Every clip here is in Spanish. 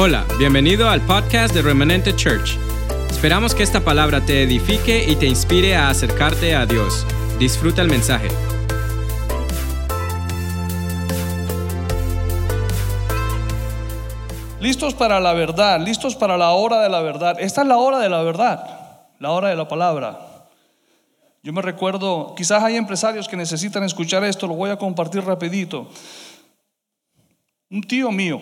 Hola, bienvenido al podcast de Remanente Church. Esperamos que esta palabra te edifique y te inspire a acercarte a Dios. Disfruta el mensaje. Listos para la verdad, listos para la hora de la verdad. Esta es la hora de la verdad, la hora de la palabra. Yo me recuerdo, quizás hay empresarios que necesitan escuchar esto, lo voy a compartir rapidito. Un tío mío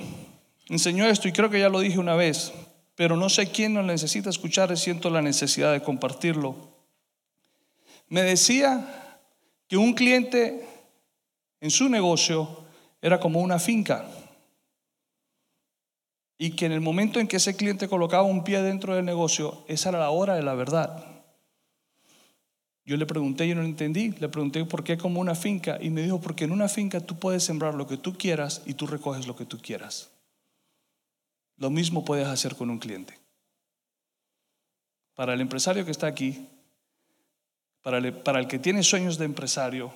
enseñó esto y creo que ya lo dije una vez, pero no sé quién lo necesita escuchar y siento la necesidad de compartirlo. Me decía que un cliente en su negocio era como una finca y que en el momento en que ese cliente colocaba un pie dentro del negocio, esa era la hora de la verdad. Yo le pregunté, yo no lo entendí, le pregunté por qué como una finca y me dijo, porque en una finca tú puedes sembrar lo que tú quieras y tú recoges lo que tú quieras. Lo mismo puedes hacer con un cliente. Para el empresario que está aquí, para el, que tiene sueños de empresario,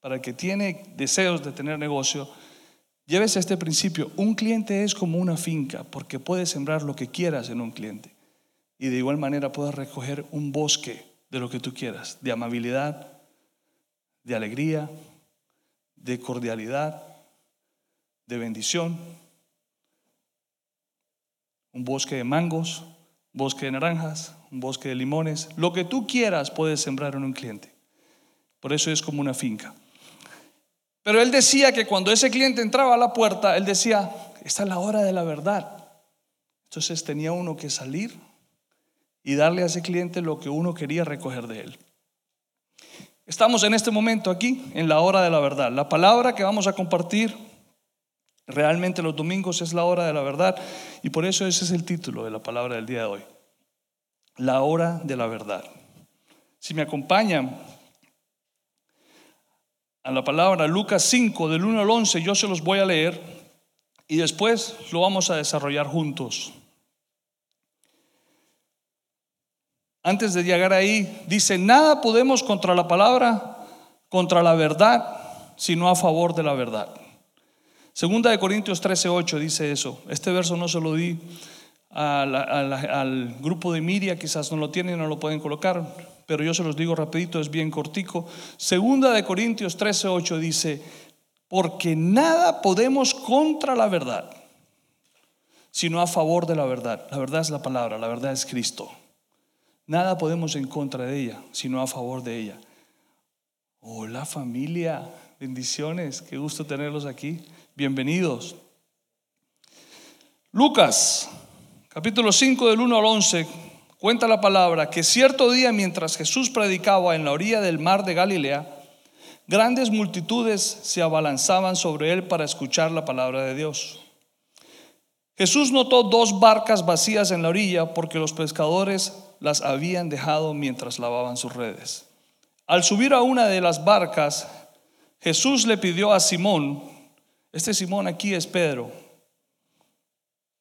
para el que tiene deseos de tener negocio, Llévese este principio. Un cliente es como una finca porque puedes sembrar lo que quieras en un cliente. Y de igual manera puedes recoger un bosque de lo que tú quieras, de amabilidad, de alegría, de cordialidad, de bendición. Un bosque de mangos, un bosque de naranjas, un bosque de limones. Lo que tú quieras puedes sembrar en un cliente. Por eso es como una finca. Pero él decía que cuando ese cliente entraba a la puerta, él decía, esta es la hora de la verdad. Entonces tenía uno que salir y darle a ese cliente lo que uno quería recoger de él. Estamos en este momento aquí, en la hora de la verdad. La palabra que vamos a compartir realmente los domingos es la hora de la verdad y por eso ese es el título de la palabra del día de hoy. La hora de la verdad. Si me acompañan a la palabra Lucas 5 del 1 al 11, yo se los voy a leer y después lo vamos a desarrollar juntos. Antes de llegar ahí, dice, nada podemos contra la palabra, contra la verdad, sino a favor de la verdad. Segunda de Corintios 13, 8 dice eso. Este verso no se lo di al grupo de Miria, quizás no lo tienen, no lo pueden colocar pero yo se los digo rapidito, es bien cortico. Segunda de Corintios 13:8 dice, porque nada podemos contra la verdad, sino a favor de la verdad. La verdad es la palabra, la verdad es Cristo. Nada podemos en contra de ella, sino a favor de ella. Hola familia, bendiciones, qué gusto tenerlos aquí. Bienvenidos. Lucas, capítulo 5 del 1 al 11 cuenta la palabra que cierto día mientras Jesús predicaba en la orilla del mar de Galilea, grandes multitudes se abalanzaban sobre él para escuchar la palabra de Dios. Jesús notó dos barcas vacías en la orilla porque los pescadores las habían dejado mientras lavaban sus redes. Al subir a una de las barcas, Jesús le pidió a Simón, este Simón aquí es Pedro,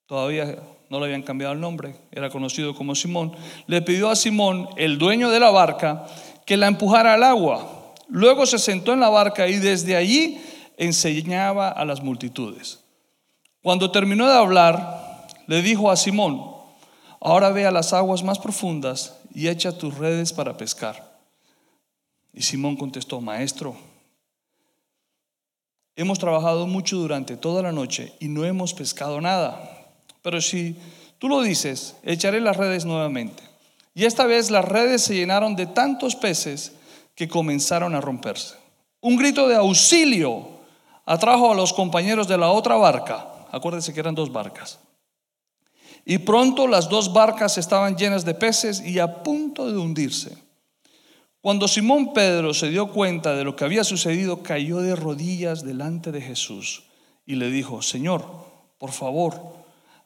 todavía no le habían cambiado el nombre, era conocido como Simón, le pidió a Simón, el dueño de la barca, que la empujara al agua. Luego se sentó en la barca y desde allí enseñaba a las multitudes. Cuando terminó de hablar, le dijo a Simón, ahora ve a las aguas más profundas y echa tus redes para pescar. Y Simón contestó, maestro, hemos trabajado mucho durante toda la noche y no hemos pescado nada pero si tú lo dices, echaré las redes nuevamente. Y esta vez las redes se llenaron de tantos peces que comenzaron a romperse. Un grito de auxilio atrajo a los compañeros de la otra barca. Acuérdense que eran dos barcas. Y pronto las dos barcas estaban llenas de peces y a punto de hundirse. Cuando Simón Pedro se dio cuenta de lo que había sucedido, cayó de rodillas delante de Jesús y le dijo, Señor, por favor,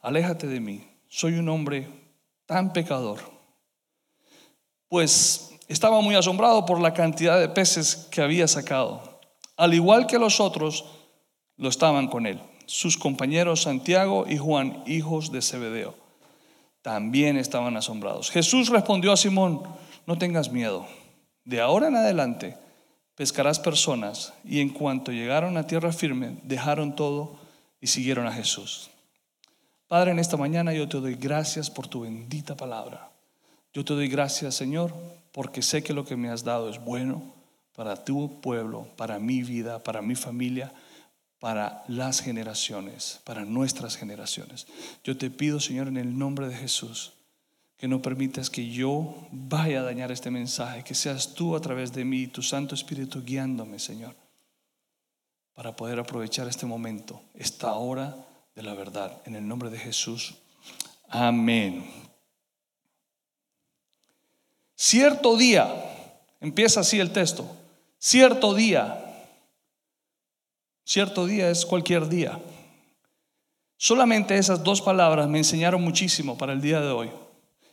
aléjate de mí, soy un hombre tan pecador. Pues estaba muy asombrado por la cantidad de peces que había sacado. Al igual que los otros, lo estaban con él. Sus compañeros Santiago y Juan, hijos de Zebedeo, también estaban asombrados. Jesús respondió a Simón, no tengas miedo. De ahora en adelante pescarás personas. Y en cuanto llegaron a tierra firme, dejaron todo y siguieron a Jesús. Padre, en esta mañana yo te doy gracias por tu bendita palabra. Yo te doy gracias, Señor, porque sé que lo que me has dado es bueno para tu pueblo, para mi vida, para mi familia, para las generaciones, para nuestras generaciones. Yo te pido, Señor, en el nombre de Jesús, que no permitas que yo vaya a dañar este mensaje, que seas tú a través de mí, tu Santo Espíritu guiándome, Señor, para poder aprovechar este momento, esta hora de la verdad. En el nombre de Jesús. Amén. Cierto día, empieza así el texto, cierto día, cierto día es cualquier día. Solamente esas dos palabras me enseñaron muchísimo para el día de hoy.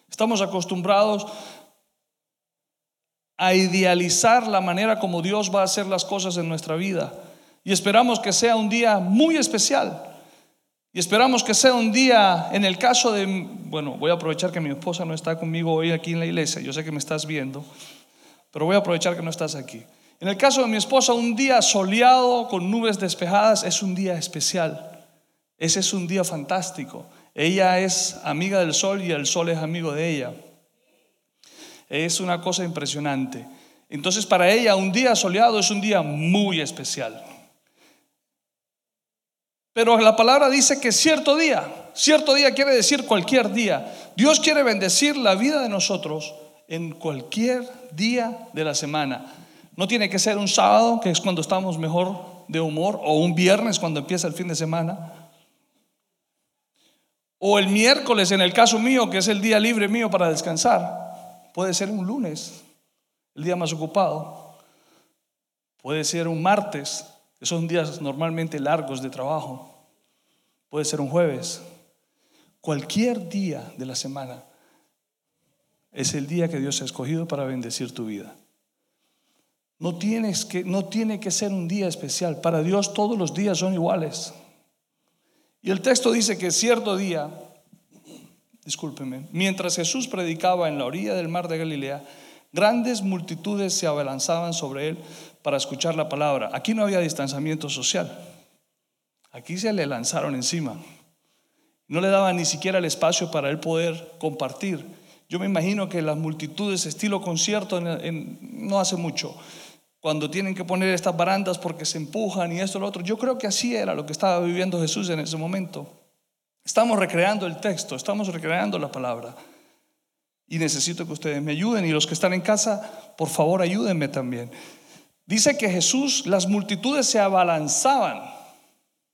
Estamos acostumbrados a idealizar la manera como Dios va a hacer las cosas en nuestra vida y esperamos que sea un día muy especial. Y esperamos que sea un día, en el caso de, bueno, voy a aprovechar que mi esposa no está conmigo hoy aquí en la iglesia, yo sé que me estás viendo, pero voy a aprovechar que no estás aquí. En el caso de mi esposa, un día soleado con nubes despejadas es un día especial. Ese es un día fantástico. Ella es amiga del sol y el sol es amigo de ella. Es una cosa impresionante. Entonces para ella un día soleado es un día muy especial. Pero la palabra dice que cierto día, cierto día quiere decir cualquier día. Dios quiere bendecir la vida de nosotros en cualquier día de la semana. No tiene que ser un sábado, que es cuando estamos mejor de humor, o un viernes cuando empieza el fin de semana. O el miércoles, en el caso mío, que es el día libre mío para descansar. Puede ser un lunes, el día más ocupado. Puede ser un martes, que son días normalmente largos de trabajo. Puede ser un jueves. Cualquier día de la semana es el día que Dios ha escogido para bendecir tu vida. No, tienes que, no tiene que ser un día especial. Para Dios todos los días son iguales. Y el texto dice que cierto día, discúlpeme, mientras Jesús predicaba en la orilla del mar de Galilea, grandes multitudes se abalanzaban sobre él para escuchar la palabra. Aquí no había distanciamiento social. Aquí se le lanzaron encima. No le daban ni siquiera el espacio para él poder compartir. Yo me imagino que las multitudes, estilo concierto, no hace mucho, cuando tienen que poner estas barandas porque se empujan y esto y lo otro, yo creo que así era lo que estaba viviendo Jesús en ese momento. Estamos recreando el texto, estamos recreando la palabra. Y necesito que ustedes me ayuden y los que están en casa, por favor, ayúdenme también. Dice que Jesús, las multitudes se abalanzaban,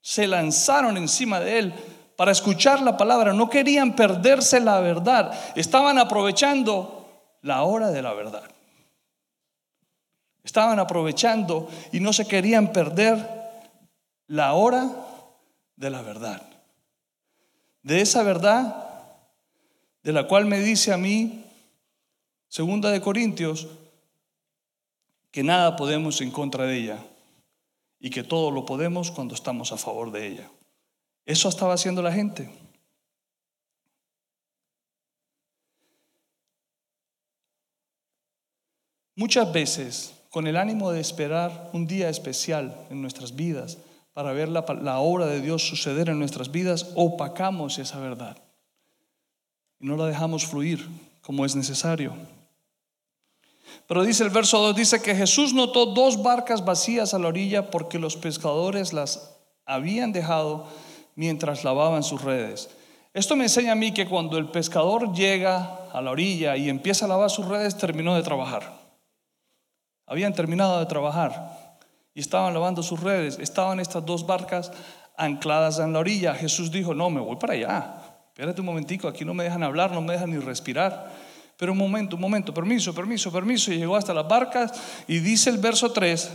se lanzaron encima de él para escuchar la palabra, no querían perderse la verdad, estaban aprovechando la hora de la verdad. Estaban aprovechando y no se querían perder la hora de la verdad. De esa verdad de la cual me dice a mí, segunda de Corintios, que nada podemos en contra de ella y que todo lo podemos cuando estamos a favor de ella. Eso estaba haciendo la gente. Muchas veces, con el ánimo de esperar un día especial en nuestras vidas, para ver la, obra de Dios suceder en nuestras vidas, opacamos esa verdad y no la dejamos fluir como es necesario. Pero dice el verso 2, dice que Jesús notó dos barcas vacías a la orilla porque los pescadores las habían dejado mientras lavaban sus redes. Esto me enseña a mí que cuando el pescador llega a la orilla y empieza a lavar sus redes, terminó de trabajar. Habían terminado de trabajar y estaban lavando sus redes. Estaban estas dos barcas ancladas en la orilla. Jesús dijo, no, me voy para allá. Espérate un momentico, aquí no me dejan hablar, no me dejan ni respirar. Pero un momento, un momento, permiso, permiso, permiso. Y llegó hasta las barcas y dice el verso 3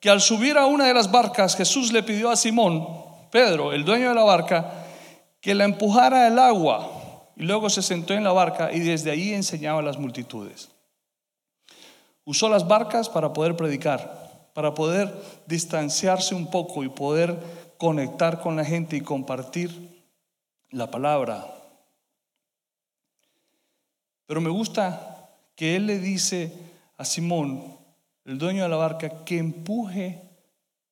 que al subir a una de las barcas Jesús le pidió a Simón, Pedro, el dueño de la barca, que la empujara al agua. Y luego se sentó en la barca y desde ahí enseñaba a las multitudes. Usó las barcas para poder predicar, para poder distanciarse un poco y poder conectar con la gente y compartir la palabra, pero me gusta que él le dice a Simón, el dueño de la barca, que empuje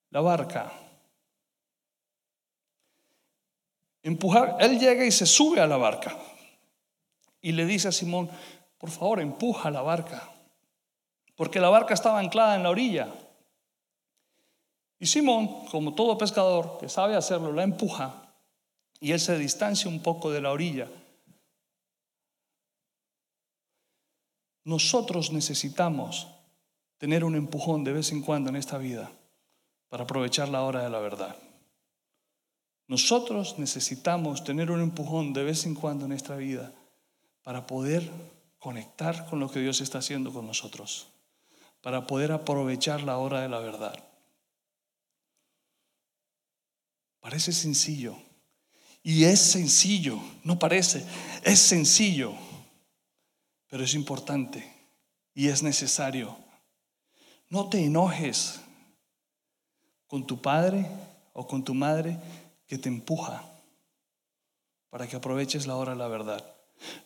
la barca. empujar. Él llega y se sube a la barca y le dice a Simón, por favor, empuja la barca, porque la barca estaba anclada en la orilla. Y Simón, como todo pescador que sabe hacerlo, la empuja y él se distancia un poco de la orilla. Nosotros necesitamos tener un empujón de vez en cuando en esta vida para aprovechar la hora de la verdad. Nosotros necesitamos tener un empujón de vez en cuando en esta vida para poder conectar con lo que Dios está haciendo con nosotros, para poder aprovechar la hora de la verdad. Parece sencillo, y es sencillo, no parece, es sencillo, pero es importante y es necesario. No te enojes con tu padre o con tu madre que te empuja para que aproveches la hora de la verdad.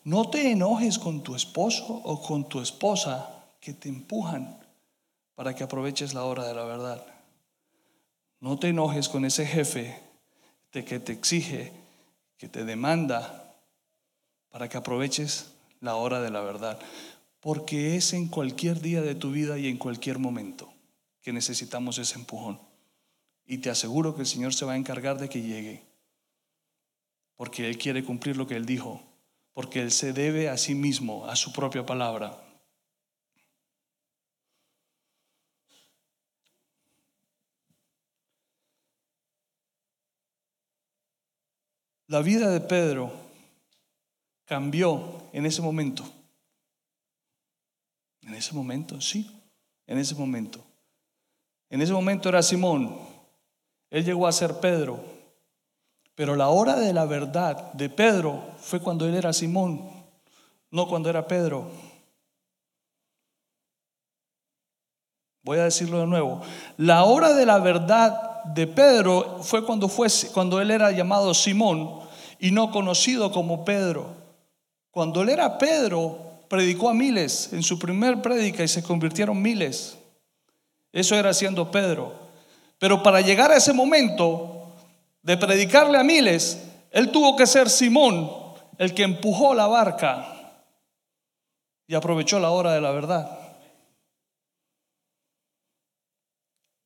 No te enojes con tu esposo o con tu esposa que te empujan para que aproveches la hora de la verdad. No te enojes con ese jefe de que te exige, que te demanda para que aproveches la hora de la verdad. Porque es en cualquier día de tu vida y en cualquier momento que necesitamos ese empujón. Y te aseguro que el Señor se va a encargar de que llegue. Porque Él quiere cumplir lo que Él dijo. Porque Él se debe a sí mismo, a su propia palabra. La vida de Pedro cambió en ese momento. En ese momento, sí, en ese momento. En ese momento era Simón, él llegó a ser Pedro, pero la hora de la verdad de Pedro fue cuando él era Simón, no cuando era Pedro. Voy a decirlo de nuevo. La hora de la verdad de Pedro fue cuando, fue cuando él era llamado Simón y no conocido como Pedro. Cuando él era Pedro, predicó a miles en su primer prédica y se convirtieron miles. Eso era siendo Pedro. Pero para llegar a ese momento de predicarle a miles, él tuvo que ser Simón, el que empujó la barca y aprovechó la hora de la verdad.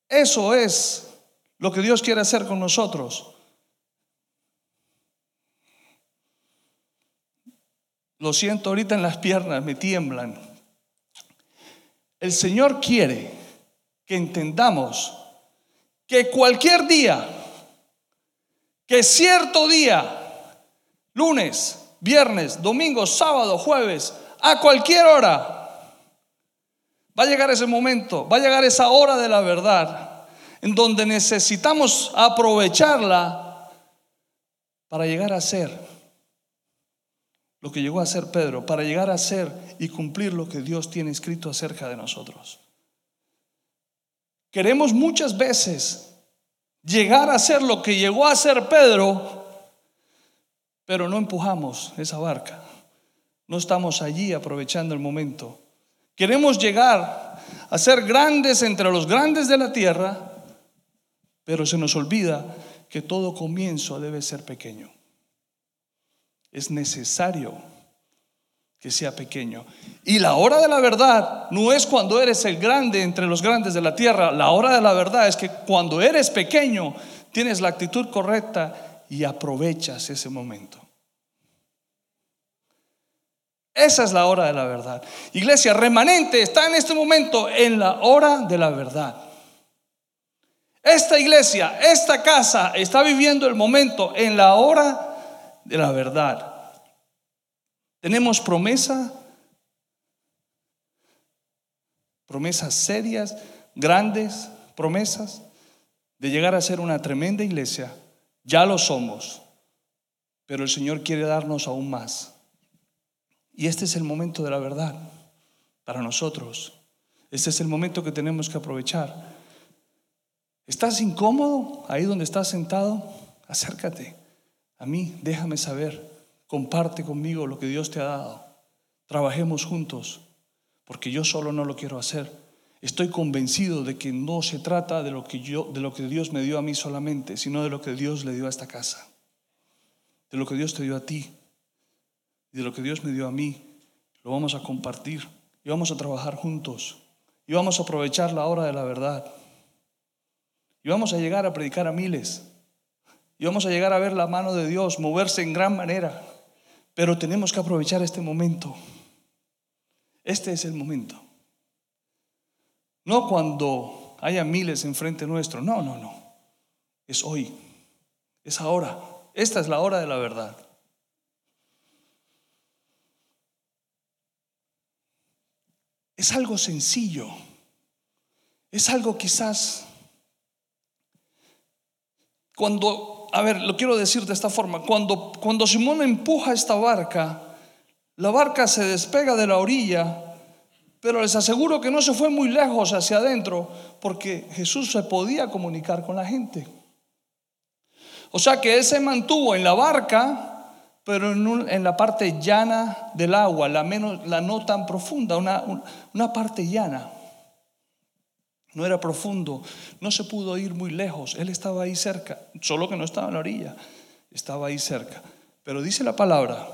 Eso es lo que Dios quiere hacer con nosotros. Lo siento ahorita en las piernas, me tiemblan. El Señor quiere que entendamos que cualquier día, que cierto día, lunes, viernes, domingo, sábado, jueves, a cualquier hora, va a llegar ese momento, va a llegar esa hora de la verdad, en donde necesitamos aprovecharla para llegar a ser lo que llegó a ser Pedro, para llegar a ser y cumplir lo que Dios tiene escrito acerca de nosotros. Queremos muchas veces llegar a ser lo que llegó a ser Pedro, pero no empujamos esa barca. No estamos allí aprovechando el momento. Queremos llegar a ser grandes entre los grandes de la tierra, pero se nos olvida que todo comienzo debe ser pequeño es necesario que sea pequeño. Y la hora de la verdad no es cuando eres el grande entre los grandes de la tierra. La hora de la verdad es que cuando eres pequeño tienes la actitud correcta y aprovechas ese momento. Esa es la hora de la verdad. Iglesia, remanente está en este momento en la hora de la verdad. Esta iglesia, esta casa está viviendo el momento en la hora de la verdad. Tenemos promesa, promesas serias, grandes promesas de llegar a ser una tremenda iglesia. Ya lo somos, pero el Señor quiere darnos aún más. Y este es el momento de la verdad para nosotros. Este es el momento que tenemos que aprovechar. ¿Estás incómodo ahí donde estás sentado? Acércate a mí, déjame saber, comparte conmigo lo que Dios te ha dado. Trabajemos juntos, porque yo solo no lo quiero hacer. Estoy convencido de que no se trata de lo que Dios me dio a mí solamente, sino de lo que Dios le dio a esta casa. de lo que Dios te dio a ti y de lo que Dios me dio a mí. Lo vamos a compartir y vamos a trabajar juntos y vamos a aprovechar la hora de la verdad. Y vamos a llegar a predicar a miles. Y vamos a llegar a ver la mano de Dios moverse en gran manera. Pero tenemos que aprovechar este momento. Este es el momento. No cuando haya miles enfrente nuestro. No, no, no. Es hoy. Es ahora. Esta es la hora de la verdad. Es algo sencillo. Es algo quizás cuando, a ver, lo quiero decir de esta forma, cuando, cuando Simón empuja esta barca, la barca se despega de la orilla, pero les aseguro que no se fue muy lejos hacia adentro, porque Jesús se podía comunicar con la gente. O sea que Él se mantuvo en la barca, pero en, la parte llana del agua, la, menos, la no tan profunda, una, una parte llana no era profundo, no se pudo ir muy lejos, él estaba ahí cerca, solo que no estaba en la orilla, estaba ahí cerca. Pero dice la palabra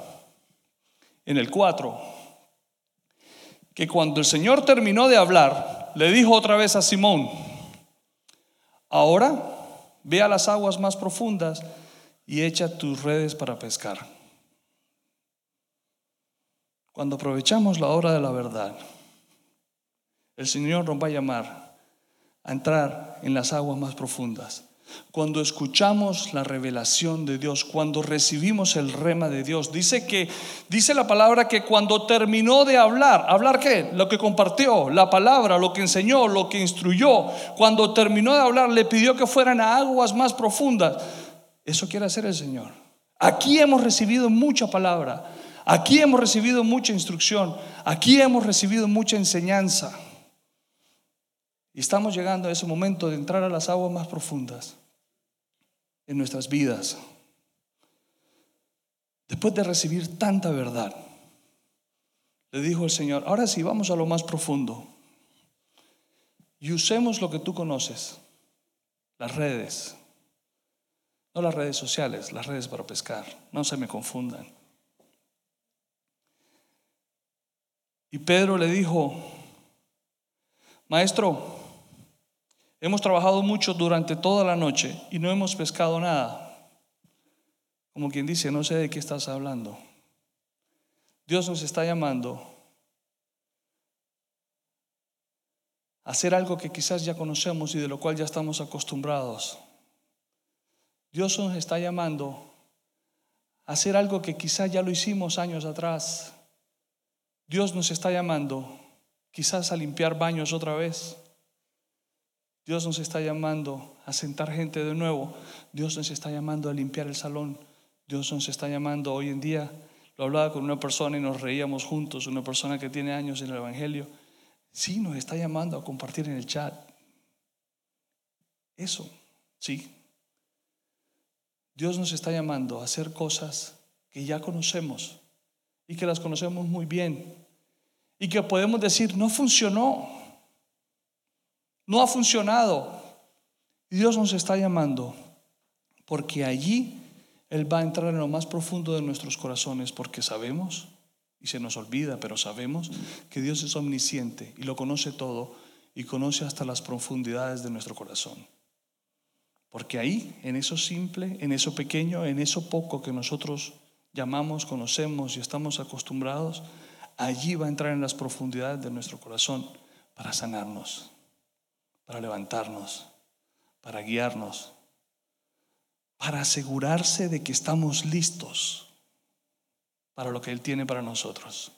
en el 4 que cuando el Señor terminó de hablar, le dijo otra vez a Simón, ahora ve a las aguas más profundas y echa tus redes para pescar. Cuando aprovechamos la hora de la verdad, el Señor nos va a llamar a entrar en las aguas más profundas. Cuando escuchamos la revelación de Dios, cuando recibimos el rema de Dios, dice que dice la palabra que cuando terminó de hablar, hablar qué? Lo que compartió, la palabra, lo que enseñó, lo que instruyó, cuando terminó de hablar le pidió que fueran a aguas más profundas. Eso quiere hacer el Señor. Aquí hemos recibido mucha palabra, aquí hemos recibido mucha instrucción, aquí hemos recibido mucha enseñanza. Y estamos llegando a ese momento de entrar a las aguas más profundas en nuestras vidas. Después de recibir tanta verdad, le dijo el Señor, ahora sí, vamos a lo más profundo. Y usemos lo que tú conoces, las redes. No las redes sociales, las redes para pescar. No se me confundan. Y Pedro le dijo, maestro, Hemos trabajado mucho durante toda la noche y no hemos pescado nada. Como quien dice, no sé de qué estás hablando. Dios nos está llamando a hacer algo que quizás ya conocemos y de lo cual ya estamos acostumbrados. Dios nos está llamando a hacer algo que quizás ya lo hicimos años atrás. Dios nos está llamando quizás a limpiar baños otra vez. Dios nos está llamando a sentar gente de nuevo. Dios nos está llamando a limpiar el salón. Dios nos está llamando hoy en día. Lo hablaba con una persona y nos reíamos juntos, una persona que tiene años en el Evangelio. Sí, nos está llamando a compartir en el chat. Eso, sí. Dios nos está llamando a hacer cosas que ya conocemos y que las conocemos muy bien y que podemos decir, no funcionó, no ha funcionado. Dios nos está llamando porque allí Él va a entrar en lo más profundo de nuestros corazones porque sabemos, y se nos olvida, pero sabemos que Dios es omnisciente y lo conoce todo y conoce hasta las profundidades de nuestro corazón. Porque ahí, en eso simple, en eso pequeño, en eso poco que nosotros llamamos, conocemos y estamos acostumbrados, allí va a entrar en las profundidades de nuestro corazón para sanarnos para levantarnos, para guiarnos, para asegurarse de que estamos listos para lo que Él tiene para nosotros.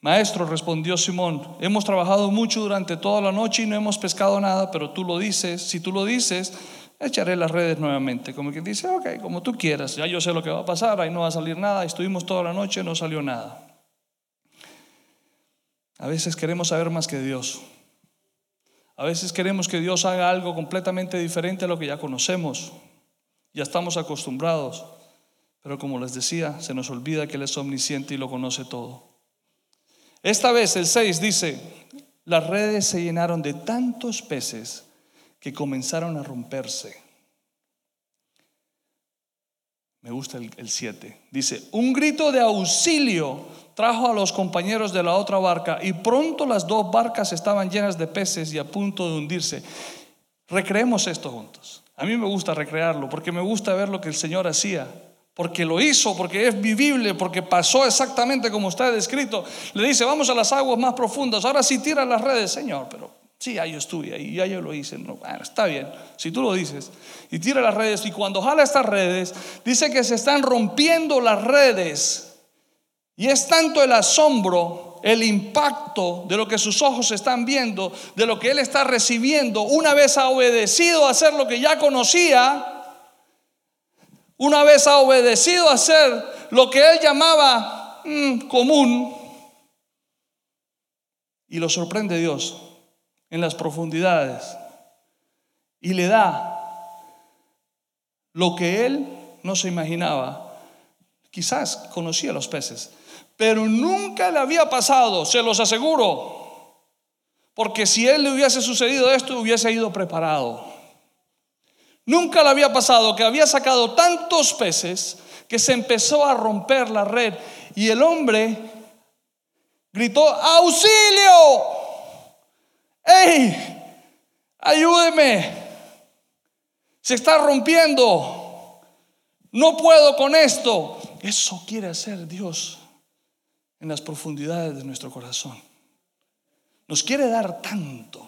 Maestro, respondió Simón, hemos trabajado mucho durante toda la noche y no hemos pescado nada, pero tú lo dices, si tú lo dices, echaré las redes nuevamente. Como quien dice, ok, como tú quieras, ya yo sé lo que va a pasar, ahí no va a salir nada, estuvimos toda la noche, no salió nada. A veces queremos saber más que Dios. A veces queremos que Dios haga algo completamente diferente a lo que ya conocemos, ya estamos acostumbrados, pero como les decía, se nos olvida que Él es omnisciente y lo conoce todo. Esta vez el 6 dice, las redes se llenaron de tantos peces que comenzaron a romperse. Me gusta el 7. Dice, un grito de auxilio trajo a los compañeros de la otra barca y pronto las dos barcas estaban llenas de peces y a punto de hundirse. Recreemos esto juntos. A mí me gusta recrearlo porque me gusta ver lo que el Señor hacía. Porque lo hizo, porque es vivible, porque pasó exactamente como está descrito. Le dice, vamos a las aguas más profundas. Ahora sí tira las redes, Señor. Pero sí, ya yo estuve ahí, yo lo hice. No, está bien, si tú lo dices. Y tira las redes. Y cuando jala estas redes, dice que se están rompiendo las redes y es tanto el asombro, el impacto de lo que sus ojos están viendo, de lo que él está recibiendo, una vez ha obedecido a hacer lo que ya conocía, una vez ha obedecido a hacer lo que él llamaba mm, común, y lo sorprende Dios en las profundidades. Y le da lo que él no se imaginaba. Quizás conocía los peces, pero nunca le había pasado, se los aseguro. Porque si él le hubiese sucedido esto, hubiese ido preparado. Nunca le había pasado que había sacado tantos peces que se empezó a romper la red y el hombre gritó, auxilio, ¡Ey! Ayúdeme, se está rompiendo, no puedo con esto. Eso quiere hacer Dios en las profundidades de nuestro corazón. Nos quiere dar tanto.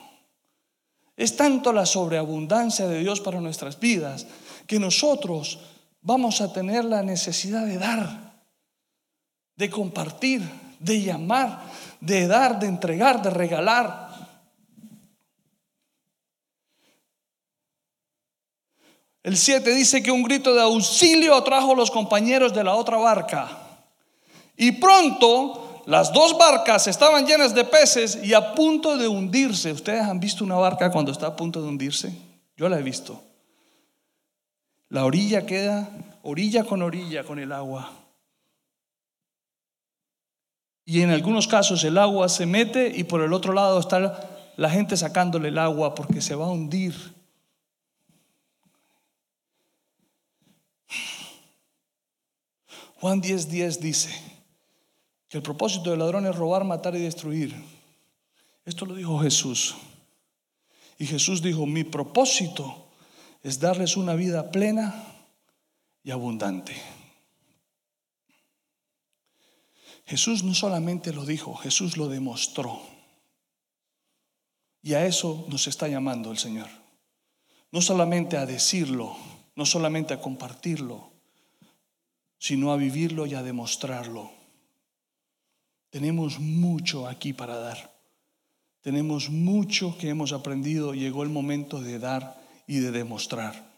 Es tanto la sobreabundancia de Dios para nuestras vidas que nosotros vamos a tener la necesidad de dar, de compartir, de llamar, de dar, de entregar, de regalar. El 7 dice que un grito de auxilio atrajo a los compañeros de la otra barca. Y pronto las dos barcas estaban llenas de peces y a punto de hundirse. ¿Ustedes han visto una barca cuando está a punto de hundirse? Yo la he visto. La orilla queda orilla con orilla con el agua. Y en algunos casos el agua se mete y por el otro lado está la gente sacándole el agua porque se va a hundir. Juan 10:10 10 dice, el propósito del ladrón es robar, matar y destruir. Esto lo dijo Jesús. Y Jesús dijo, mi propósito es darles una vida plena y abundante. Jesús no solamente lo dijo, Jesús lo demostró. Y a eso nos está llamando el Señor. No solamente a decirlo, no solamente a compartirlo, sino a vivirlo y a demostrarlo. Tenemos mucho aquí para dar. Tenemos mucho que hemos aprendido. Llegó el momento de dar y de demostrar.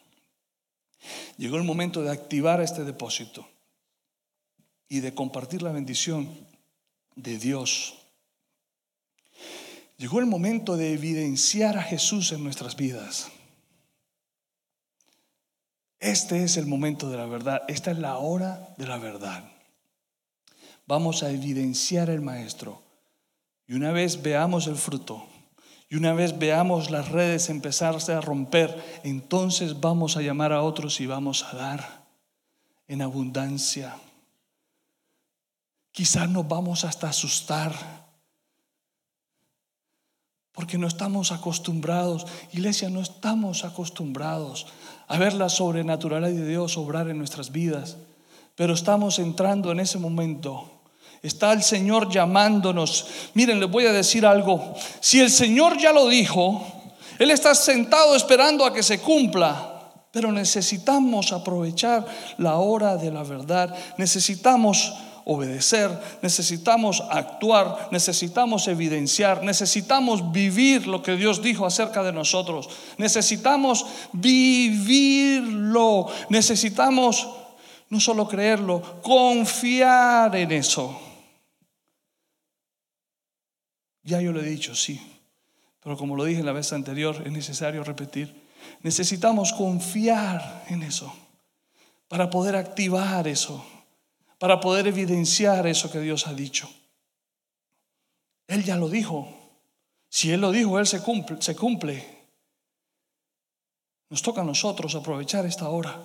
Llegó el momento de activar este depósito y de compartir la bendición de Dios. Llegó el momento de evidenciar a Jesús en nuestras vidas. Este es el momento de la verdad. Esta es la hora de la verdad vamos a evidenciar el Maestro. Y una vez veamos el fruto, y una vez veamos las redes empezarse a romper, entonces vamos a llamar a otros y vamos a dar en abundancia. Quizás nos vamos hasta asustar, porque no estamos acostumbrados, iglesia, no estamos acostumbrados a ver la sobrenaturalidad de Dios obrar en nuestras vidas, pero estamos entrando en ese momento Está el Señor llamándonos. Miren, les voy a decir algo. Si el Señor ya lo dijo, Él está sentado esperando a que se cumpla. Pero necesitamos aprovechar la hora de la verdad. Necesitamos obedecer, necesitamos actuar, necesitamos evidenciar, necesitamos vivir lo que Dios dijo acerca de nosotros. Necesitamos vivirlo. Necesitamos no solo creerlo, confiar en eso. Ya yo lo he dicho, sí. Pero como lo dije la vez anterior, es necesario repetir. Necesitamos confiar en eso para poder activar eso, para poder evidenciar eso que Dios ha dicho. Él ya lo dijo. Si Él lo dijo, Él se cumple. Se cumple. Nos toca a nosotros aprovechar esta hora.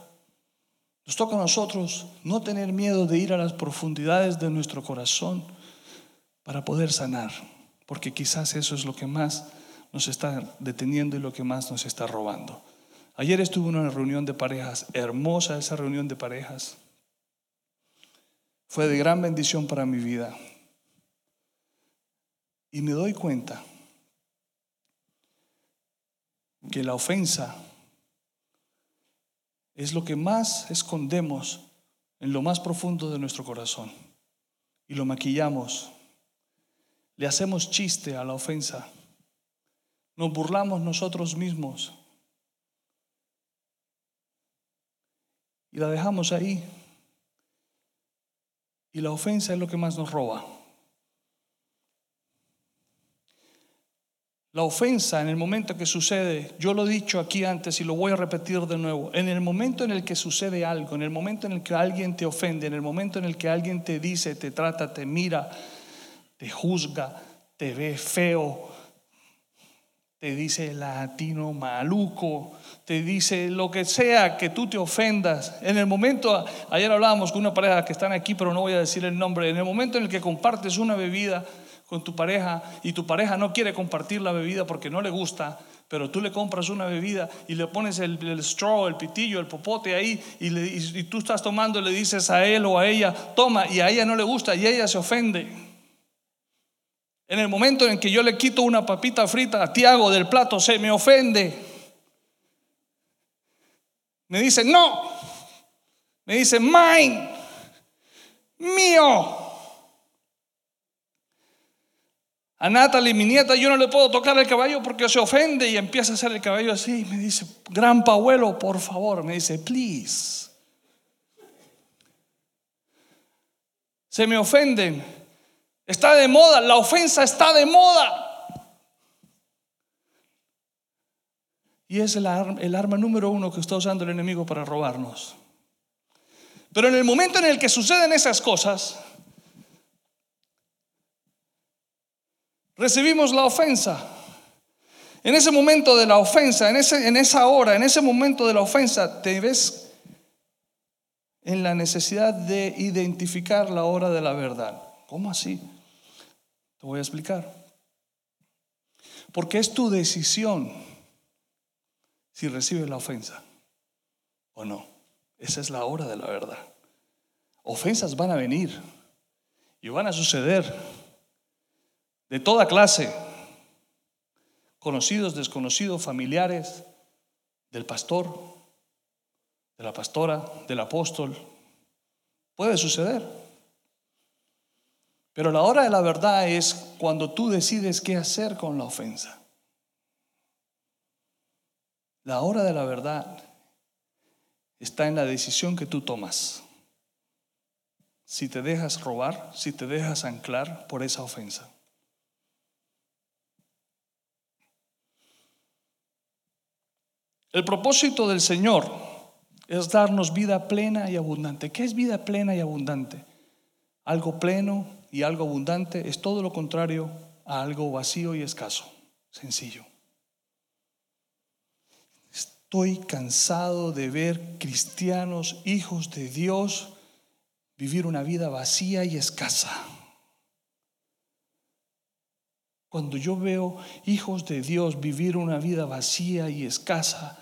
Nos toca a nosotros no tener miedo de ir a las profundidades de nuestro corazón para poder sanar, porque quizás eso es lo que más nos está deteniendo y lo que más nos está robando. Ayer estuve en una reunión de parejas, hermosa esa reunión de parejas. Fue de gran bendición para mi vida. Y me doy cuenta que la ofensa es lo que más escondemos en lo más profundo de nuestro corazón y lo maquillamos. Le hacemos chiste a la ofensa. Nos burlamos nosotros mismos y la dejamos ahí. Y la ofensa es lo que más nos roba. La ofensa en el momento que sucede, yo lo he dicho aquí antes y lo voy a repetir de nuevo, en el momento en el que sucede algo, en el momento en el que alguien te ofende, en el momento en el que alguien te dice, te trata, te mira, te juzga, te ve feo, te dice latino maluco, te dice lo que sea que tú te ofendas. En el momento, ayer hablábamos con una pareja que están aquí, pero no voy a decir el nombre, en el momento en el que compartes una bebida, con tu pareja y tu pareja no quiere compartir la bebida porque no le gusta, pero tú le compras una bebida y le pones el, straw, el pitillo, el popote ahí y, y tú estás tomando y le dices a él o a ella, toma, y a ella no le gusta y ella se ofende. En el momento en que yo le quito una papita frita a Tiago del plato, se me ofende. Me dice, no. Me dice, mine. Mío. A Natalie, mi nieta, yo no le puedo tocar el caballo porque se ofende y empieza a hacer el caballo así. Me dice, gran abuelo, por favor. Me dice, please. Se me ofenden. Está de moda, la ofensa está de moda. Y es el arma, número uno que está usando el enemigo para robarnos. Pero en el momento en el que suceden esas cosas, recibimos la ofensa. En ese momento de la ofensa, en, ese, en esa hora, en ese momento de la ofensa, te ves en la necesidad de identificar la hora de la verdad. ¿Cómo así? Te voy a explicar. Porque es tu decisión si recibes la ofensa o no. Esa es la hora de la verdad. Ofensas van a venir y van a suceder de toda clase, conocidos, desconocidos, familiares, del pastor, de la pastora, del apóstol. Puede suceder. Pero la hora de la verdad es cuando tú decides qué hacer con la ofensa. La hora de la verdad está en la decisión que tú tomas. Si te dejas robar, si te dejas anclar por esa ofensa. El propósito del Señor es darnos vida plena y abundante. ¿Qué es vida plena y abundante? Algo pleno y algo abundante es todo lo contrario a algo vacío y escaso. Sencillo. Estoy cansado de ver cristianos, hijos de Dios, vivir una vida vacía y escasa. Cuando yo veo hijos de Dios vivir una vida vacía y escasa,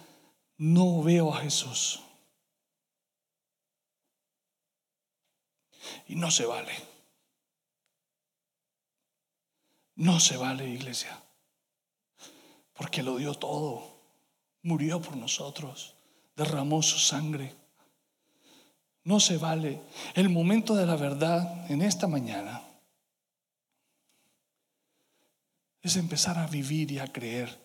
no veo a Jesús. Y no se vale. No se vale, iglesia. Porque lo dio todo. Murió por nosotros. Derramó su sangre. No se vale. El momento de la verdad en esta mañana es empezar a vivir y a creer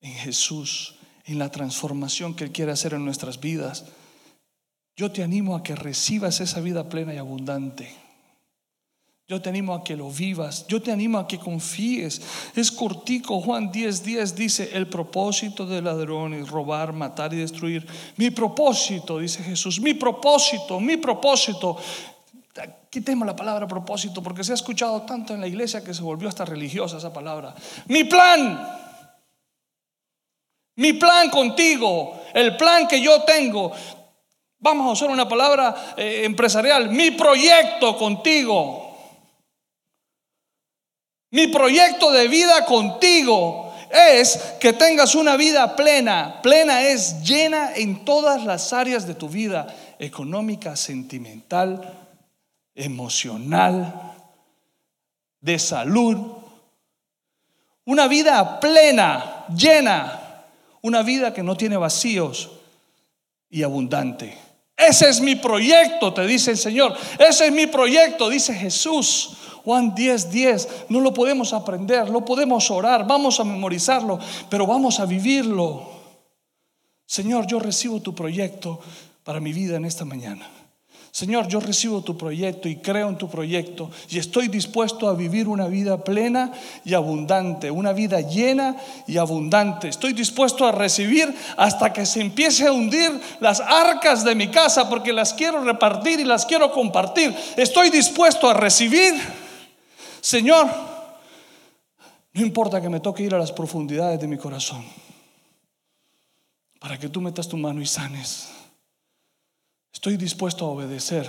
en Jesús, en la transformación que Él quiere hacer en nuestras vidas. Yo te animo a que recibas esa vida plena y abundante. Yo te animo a que lo vivas. Yo te animo a que confíes. Es cortico. Juan 10, 10 dice, el propósito del ladrón es robar, matar y destruir. Mi propósito, dice Jesús, mi propósito, mi propósito. Quitemos la palabra propósito porque se ha escuchado tanto en la iglesia que se volvió hasta religiosa esa palabra. Mi plan Mi plan contigo, el plan que yo tengo. Vamos a usar una palabra eh, empresarial. Mi proyecto contigo. Mi proyecto de vida contigo es que tengas una vida plena. Plena es llena en todas las áreas de tu vida. Económica, sentimental, emocional, de salud. Una vida plena, llena. Una vida que no tiene vacíos y abundante. Ese es mi proyecto, te dice el Señor. Ese es mi proyecto, dice Jesús. Juan 10, 10. No lo podemos aprender, no podemos orar, vamos a memorizarlo, pero vamos a vivirlo. Señor, yo recibo tu proyecto para mi vida en esta mañana. Señor, yo recibo tu proyecto y creo en tu proyecto y estoy dispuesto a vivir una vida plena y abundante, una vida llena y abundante. Estoy dispuesto a recibir hasta que se empiece a hundir las arcas de mi casa porque las quiero repartir y las quiero compartir. Estoy dispuesto a recibir. Señor, no importa que me toque ir a las profundidades de mi corazón para que tú metas tu mano y sanes. Estoy dispuesto a obedecer.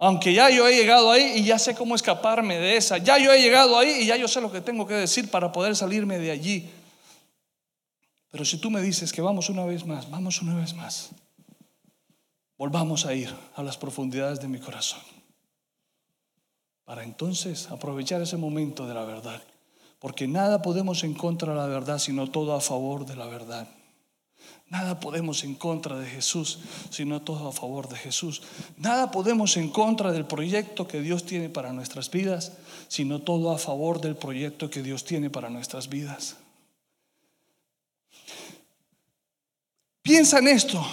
Aunque ya yo he llegado ahí y ya sé cómo escaparme de esa. Ya yo he llegado ahí y ya yo sé lo que tengo que decir para poder salirme de allí. Pero si tú me dices que vamos una vez más, vamos una vez más. Volvamos a ir a las profundidades de mi corazón. Para entonces aprovechar ese momento de la verdad. Porque nada podemos en contra de la verdad, sino todo a favor de la verdad. Nada podemos en contra de Jesús, sino todo a favor de Jesús. Nada podemos en contra del proyecto que Dios tiene para nuestras vidas, sino todo a favor del proyecto que Dios tiene para nuestras vidas. Piensa en esto.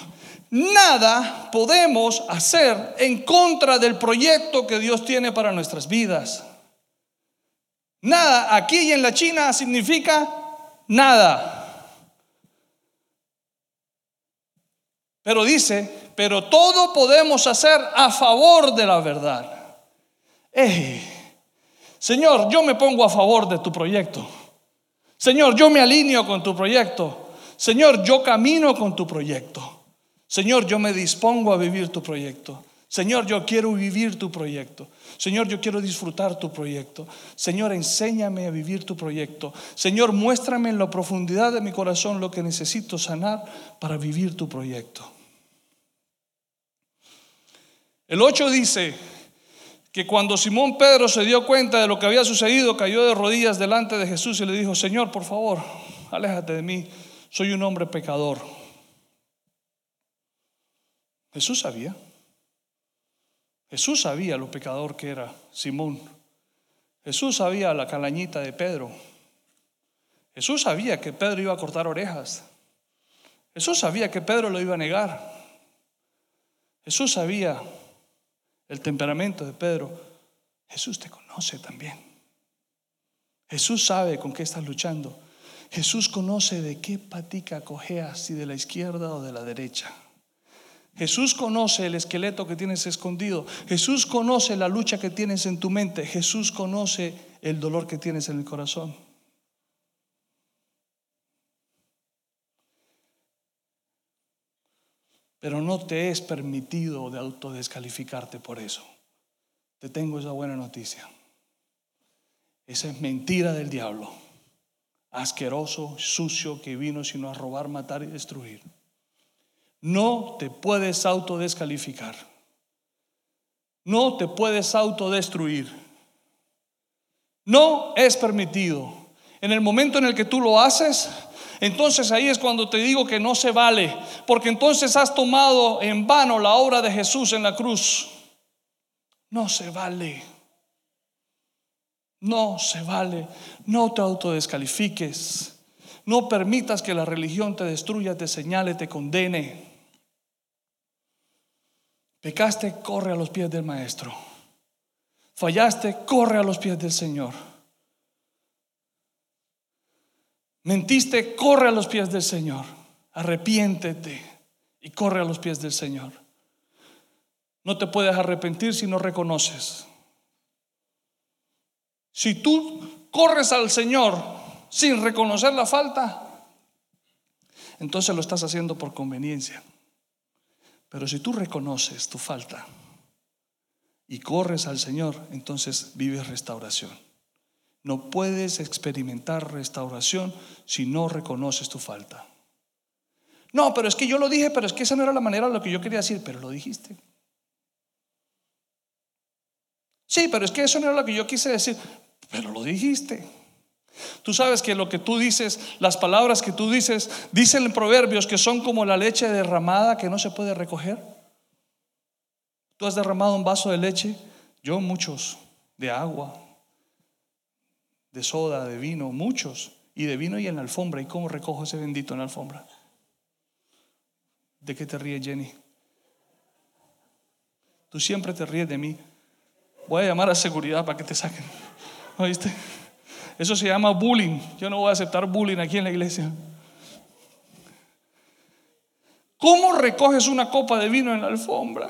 Nada podemos hacer en contra del proyecto que Dios tiene para nuestras vidas. Nada aquí y en la China significa nada. Pero dice, pero todo podemos hacer a favor de la verdad. Señor, yo me pongo a favor de tu proyecto. Señor, yo me alineo con tu proyecto. Señor, yo camino con tu proyecto. Señor, yo me dispongo a vivir tu proyecto. Señor, yo quiero vivir tu proyecto. Señor, yo quiero disfrutar tu proyecto. Señor, enséñame a vivir tu proyecto. Señor, muéstrame en la profundidad de mi corazón lo que necesito sanar para vivir tu proyecto. El 8 dice que cuando Simón Pedro se dio cuenta de lo que había sucedido, cayó de rodillas delante de Jesús y le dijo, Señor, por favor, aléjate de mí, soy un hombre pecador. Jesús sabía. Jesús sabía lo pecador que era Simón. Jesús sabía la calañita de Pedro. Jesús sabía que Pedro iba a cortar orejas. Jesús sabía que Pedro lo iba a negar. Jesús sabía el temperamento de Pedro, Jesús te conoce también. Jesús sabe con qué estás luchando. Jesús conoce de qué patica cojeas, si de la izquierda o de la derecha. Jesús conoce el esqueleto que tienes escondido. Jesús conoce la lucha que tienes en tu mente. Jesús conoce el dolor que tienes en el corazón. Pero no te es permitido de autodescalificarte por eso. Te tengo esa buena noticia. Esa es mentira del diablo. Asqueroso, sucio, que vino sino a robar, matar y destruir. No te puedes autodescalificar. No te puedes autodestruir. No es permitido. En el momento en el que tú lo haces, entonces ahí es cuando te digo que no se vale, porque entonces has tomado en vano la obra de Jesús en la cruz. No se vale. No se vale. No te autodescalifiques. No permitas que la religión te destruya, te señale, te condene. Pecaste, corre a los pies del Maestro. Fallaste, corre a los pies del Señor. Mentiste, corre a los pies del Señor. Arrepiéntete y corre a los pies del Señor. No te puedes arrepentir si no reconoces. Si tú corres al Señor sin reconocer la falta, entonces lo estás haciendo por conveniencia. Pero si tú reconoces tu falta y corres al Señor, entonces vives restauración. No puedes experimentar restauración si no reconoces tu falta. No, pero es que yo lo dije, pero es que esa no era la manera de lo que yo quería decir, pero lo dijiste. Sí, pero es que eso no era lo que yo quise decir, pero lo dijiste. Tú sabes que lo que tú dices, las palabras que tú dices, dicen en proverbios que son como la leche derramada que no se puede recoger. Tú has derramado un vaso de leche, yo muchos, de agua, de soda, de vino, muchos, y de vino y en la alfombra. ¿Y cómo recojo ese bendito en la alfombra? ¿De qué te ríes, Jenny? Tú siempre te ríes de mí. Voy a llamar a seguridad para que te saquen. ¿Oíste? Eso se llama bullying. Yo no voy a aceptar bullying aquí en la iglesia. ¿Cómo recoges una copa de vino en la alfombra?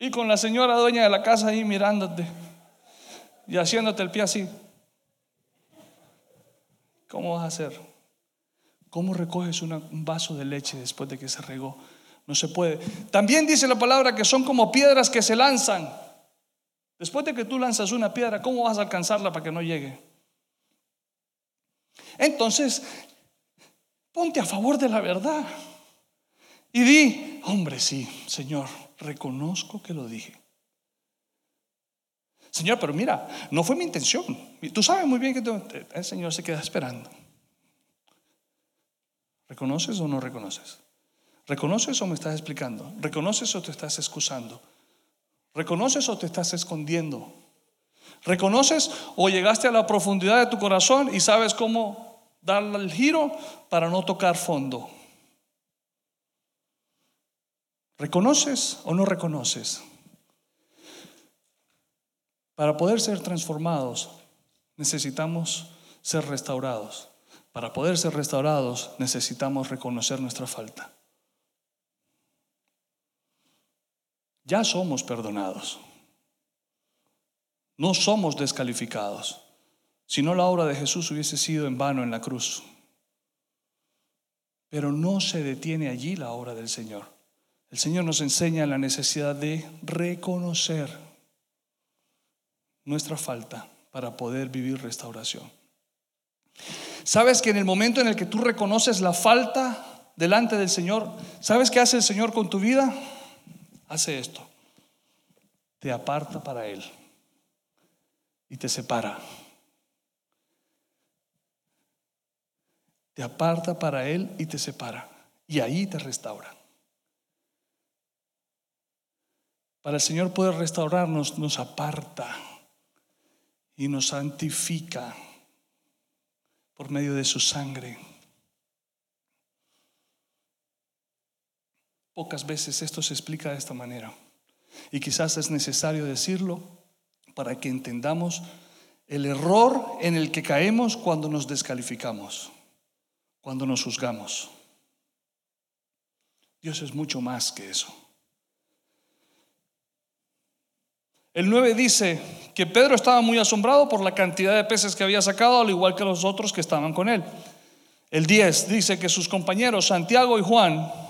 Y con la señora dueña de la casa ahí mirándote y haciéndote el pie así. ¿Cómo vas a hacer? ¿Cómo recoges un vaso de leche después de que se regó? No se puede. También dice la palabra que son como piedras que se lanzan. Después de que tú lanzas una piedra, ¿cómo vas a alcanzarla para que no llegue? Entonces, ponte a favor de la verdad y di, hombre, sí, Señor, reconozco que lo dije. Señor, pero mira, no fue mi intención. Tú sabes muy bien que el Señor se queda esperando. ¿Reconoces o no reconoces? ¿Reconoces o me estás explicando? ¿Reconoces o te estás excusando? ¿Reconoces o te estás escondiendo? ¿Reconoces o llegaste a la profundidad de tu corazón y sabes cómo darle el giro para no tocar fondo? ¿Reconoces o no reconoces? Para poder ser transformados necesitamos ser restaurados. Para poder ser restaurados necesitamos reconocer nuestra falta. Ya somos perdonados. No somos descalificados. Si no, la obra de Jesús hubiese sido en vano en la cruz. Pero no se detiene allí la obra del Señor. El Señor nos enseña la necesidad de reconocer nuestra falta para poder vivir restauración. ¿Sabes que en el momento en el que tú reconoces la falta delante del Señor, ¿sabes qué hace el Señor con tu vida? Hace esto. Te aparta para Él y te separa. Te aparta para Él y te separa. Y ahí te restaura. Para el Señor poder restaurarnos, nos aparta y nos santifica por medio de su sangre. Pocas veces esto se explica de esta manera. Y quizás es necesario decirlo para que entendamos el error en el que caemos cuando nos descalificamos, cuando nos juzgamos. Dios es mucho más que eso. El 9 dice que Pedro estaba muy asombrado por la cantidad de peces que había sacado, al igual que los otros que estaban con él. El 10 dice que sus compañeros Santiago y Juan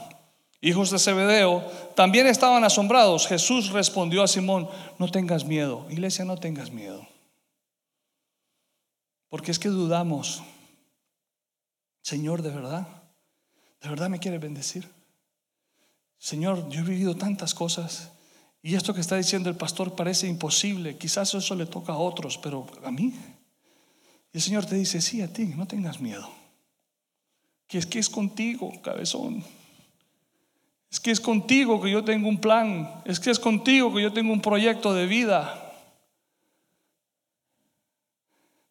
hijos de Zebedeo, también estaban asombrados. Jesús respondió a Simón, no tengas miedo. Iglesia, no tengas miedo. Porque es que dudamos. Señor, de verdad, de verdad me quiere bendecir. Señor, yo he vivido tantas cosas y esto que está diciendo el pastor parece imposible. Quizás eso le toca a otros, pero a mí. Y el Señor te dice, sí, a ti, no tengas miedo. Que es que es contigo, cabezón. Es que es contigo que yo tengo un plan. Es que es contigo que yo tengo un proyecto de vida.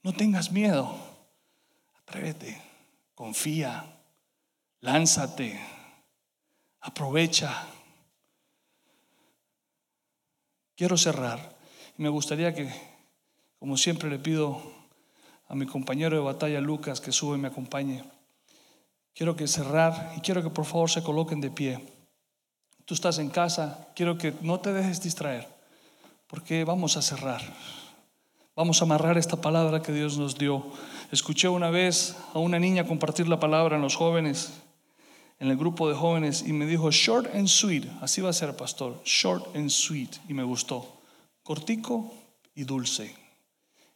No tengas miedo. Atrévete. Confía. Lánzate. Aprovecha. Quiero cerrar. Me gustaría que, como siempre le pido a mi compañero de batalla Lucas que sube y me acompañe. Quiero que cerrar y quiero que por favor se coloquen de pie tú estás en casa, quiero que no te dejes distraer, porque vamos a cerrar. Vamos a amarrar esta palabra que Dios nos dio. Escuché una vez a una niña compartir la palabra en los jóvenes, en el grupo de jóvenes, y me dijo, short and sweet, así va a ser, pastor, short and sweet, y me gustó, cortico y dulce.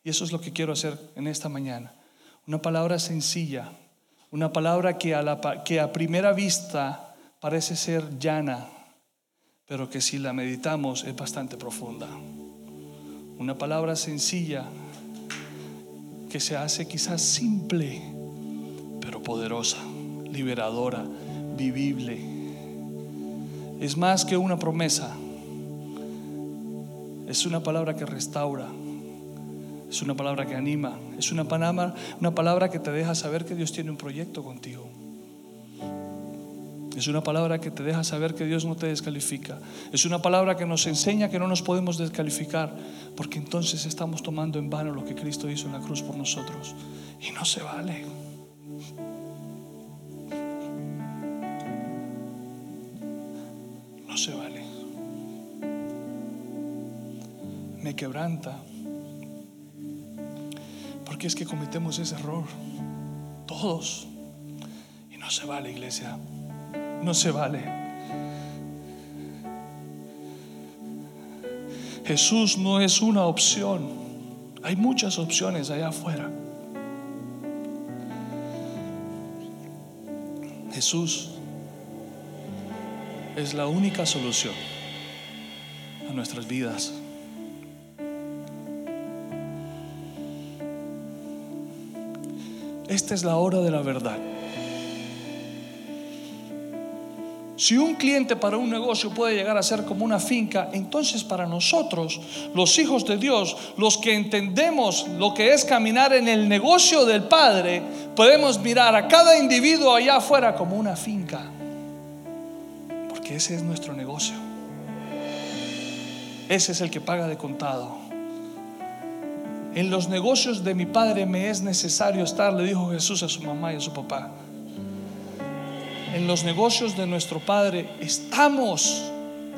Y eso es lo que quiero hacer en esta mañana. Una palabra sencilla, una palabra que a, la, que a primera vista parece ser llana, pero que si la meditamos es bastante profunda. Una palabra sencilla que se hace quizás simple, pero poderosa, liberadora, vivible. Es más que una promesa. Es una palabra que restaura. Es una palabra que anima. Es una palabra, una palabra que te deja saber que Dios tiene un proyecto contigo. Es una palabra que te deja saber que Dios no te descalifica. Es una palabra que nos enseña que no nos podemos descalificar, porque entonces estamos tomando en vano lo que Cristo hizo en la cruz por nosotros. Y no se vale. No se vale. Me quebranta. Porque es que cometemos ese error. Todos. Y no se vale, iglesia no se vale. Jesús no es una opción. Hay muchas opciones allá afuera. Jesús es la única solución a nuestras vidas. Esta es la hora de la verdad. Si un cliente para un negocio puede llegar a ser como una finca, entonces para nosotros, los hijos de Dios, los que entendemos lo que es caminar en el negocio del Padre, podemos mirar a cada individuo allá afuera como una finca. Porque ese es nuestro negocio. Ese es el que paga de contado. En los negocios de mi Padre me es necesario estar, le dijo Jesús a su mamá y a su papá en los negocios de nuestro Padre estamos.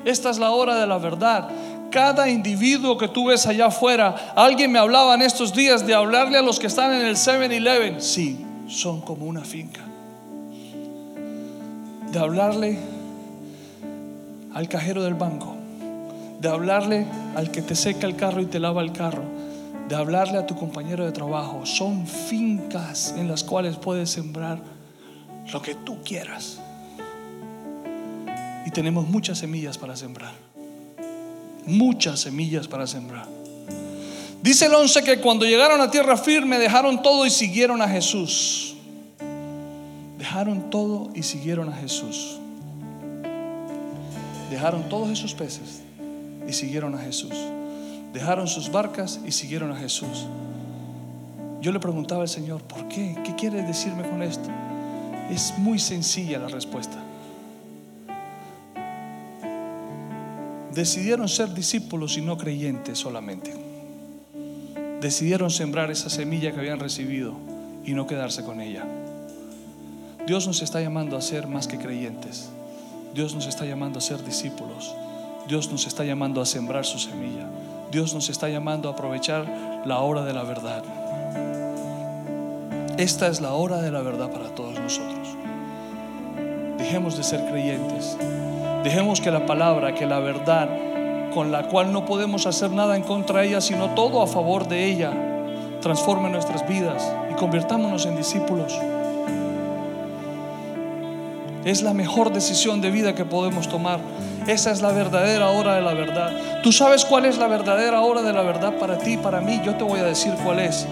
Esta es la hora de la verdad. Cada individuo que tú ves allá afuera, alguien me hablaba en estos días de hablarle a los que están en el 7-Eleven. Sí, son como una finca. De hablarle al cajero del banco. De hablarle al que te seca el carro y te lava el carro. De hablarle a tu compañero de trabajo. Son fincas en las cuales puedes sembrar lo que tú quieras. Y tenemos muchas semillas para sembrar. Muchas semillas para sembrar. Dice el 11 que cuando llegaron a tierra firme dejaron todo y siguieron a Jesús. Dejaron todo y siguieron a Jesús. Dejaron todos esos peces y siguieron a Jesús. Dejaron sus barcas y siguieron a Jesús. Yo le preguntaba al Señor, ¿por qué? ¿Qué quiere decirme con esto? Es muy sencilla la respuesta. Decidieron ser discípulos y no creyentes solamente. Decidieron sembrar esa semilla que habían recibido y no quedarse con ella. Dios nos está llamando a ser más que creyentes. Dios nos está llamando a ser discípulos. Dios nos está llamando a sembrar su semilla. Dios nos está llamando a aprovechar la hora de la verdad. Esta es la hora de la verdad para todos nosotros. Dejemos de ser creyentes. Dejemos que la palabra, que la verdad, con la cual no podemos hacer nada en contra de ella, sino todo a favor de ella, transforme nuestras vidas y convirtámonos en discípulos. Es la mejor decisión de vida que podemos tomar. Esa es la verdadera hora de la verdad. ¿Tú sabes cuál es la verdadera hora de la verdad para ti, para mí? Yo te voy a decir cuál es.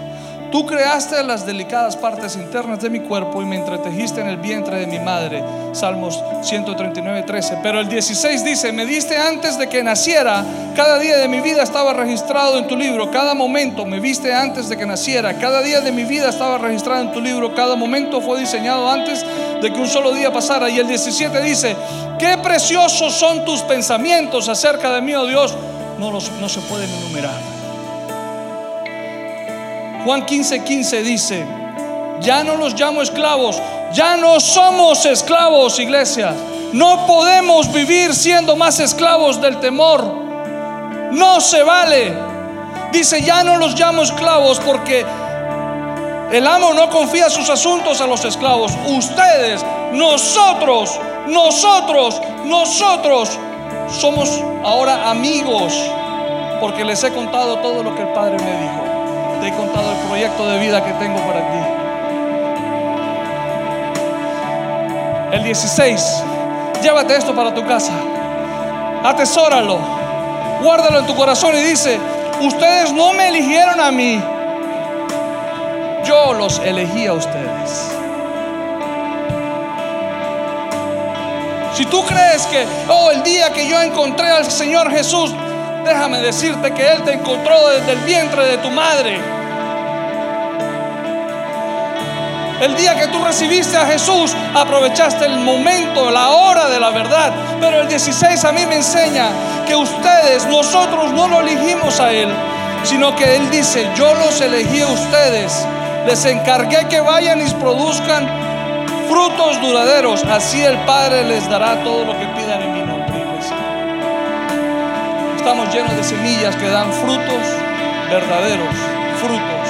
Tú creaste las delicadas partes internas de mi cuerpo y me entretejiste en el vientre de mi madre. Salmos 139, 13. Pero el 16 dice, me diste antes de que naciera, cada día de mi vida estaba registrado en tu libro, cada momento me viste antes de que naciera, cada día de mi vida estaba registrado en tu libro, cada momento fue diseñado antes de que un solo día pasara. Y el 17 dice, qué preciosos son tus pensamientos acerca de mí, oh Dios, no, los, no se pueden enumerar. Juan 15, 15 dice, ya no los llamo esclavos, ya no somos esclavos, iglesia. No podemos vivir siendo más esclavos del temor. No se vale. Dice, ya no los llamo esclavos porque El amo no confía sus asuntos a los esclavos. Ustedes, nosotros, nosotros, nosotros somos ahora amigos porque les he contado todo lo que el Padre me dijo. Te he contado el proyecto de vida que tengo para ti. El 16. Llévate esto para tu casa. Atesóralo. Guárdalo en tu corazón y dice, ustedes no me eligieron a mí. Yo los elegí a ustedes. Si tú crees que, oh, el día que yo encontré al Señor Jesús, déjame decirte que Él te encontró desde el vientre de tu madre. El día que tú recibiste a Jesús, aprovechaste el momento, la hora de la verdad. Pero el 16 a mí me enseña que ustedes, nosotros no lo elegimos a Él, sino que Él dice, yo los elegí a ustedes. Les encargué que vayan y produzcan frutos duraderos. Así el Padre les dará todo lo que pidan en. Estamos llenos de semillas que dan frutos verdaderos, frutos.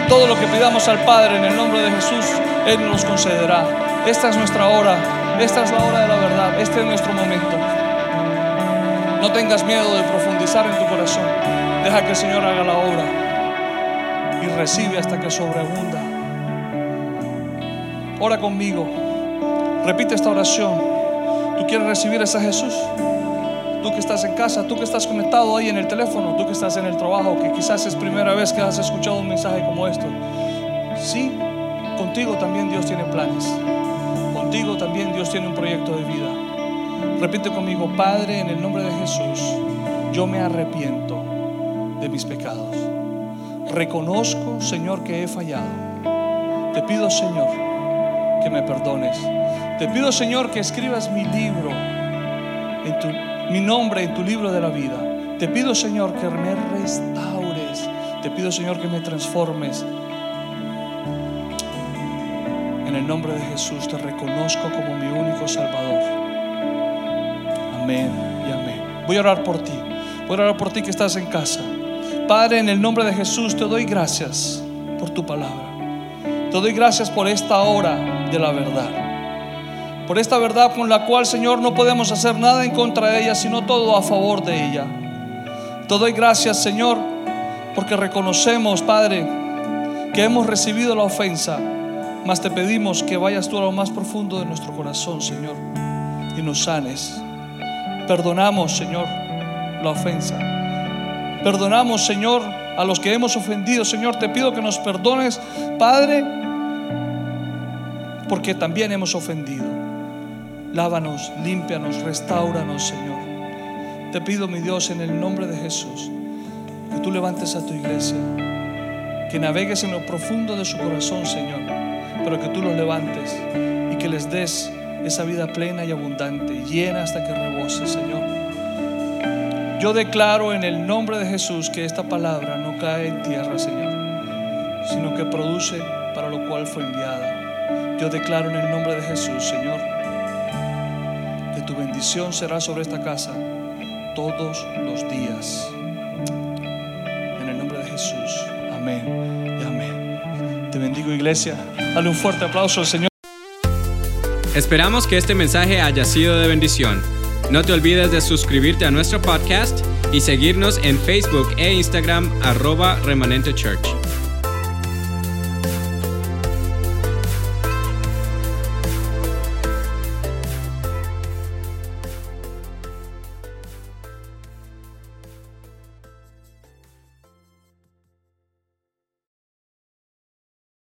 Y todo lo que pidamos al Padre en el nombre de Jesús, Él nos concederá. Esta es nuestra hora, esta es la hora de la verdad, este es nuestro momento. No tengas miedo de profundizar en tu corazón. Deja que el Señor haga la obra y recibe hasta que sobreabunda. Ora conmigo. Repite esta oración. ¿Tú quieres recibir a ese Jesús? Estás en casa, tú que estás conectado ahí en el teléfono, tú que estás en el trabajo, que quizás es primera vez que has escuchado un mensaje como esto. Sí, contigo también Dios tiene planes. Contigo también Dios tiene un proyecto de vida. Repite conmigo, Padre, en el nombre de Jesús, yo me arrepiento de mis pecados. Reconozco, Señor, que he fallado. Te pido, Señor, que me perdones. Te pido, Señor, que escribas mi libro, en tu, mi nombre en tu libro de la vida. Te pido, Señor, que me restaures. Te pido, Señor, que me transformes. En el nombre de Jesús te reconozco como mi único Salvador. Amén y amén. Voy a orar por ti. Voy a orar por ti que estás en casa. Padre, en el nombre de Jesús te doy gracias por tu palabra. Te doy gracias por esta hora de la verdad. Por esta verdad con la cual, Señor, no podemos hacer nada en contra de ella, sino todo a favor de ella. Te doy gracias, Señor, porque reconocemos, Padre, que hemos recibido la ofensa, mas te pedimos que vayas tú a lo más profundo de nuestro corazón, Señor, y nos sanes. Perdonamos, Señor, la ofensa. Perdonamos, Señor, a los que hemos ofendido. Señor, te pido que nos perdones, Padre, porque también hemos ofendido. Lávanos, límpianos, restauranos, Señor. Te pido, mi Dios, en el nombre de Jesús, que tú levantes a tu iglesia, que navegues en lo profundo de su corazón, Señor, pero que tú los levantes y que les des esa vida plena y abundante, llena hasta que rebose, Señor. Yo declaro en el nombre de Jesús que esta palabra no cae en tierra, Señor, sino que produce para lo cual fue enviada. Yo declaro en el nombre de Jesús, Señor, bendición será sobre esta casa todos los días. En el nombre de Jesús. Amén y amén. Te bendigo, iglesia. Dale un fuerte aplauso al Señor. Esperamos que este mensaje haya sido de bendición. No te olvides de suscribirte a nuestro podcast y seguirnos en Facebook e Instagram arroba remanente.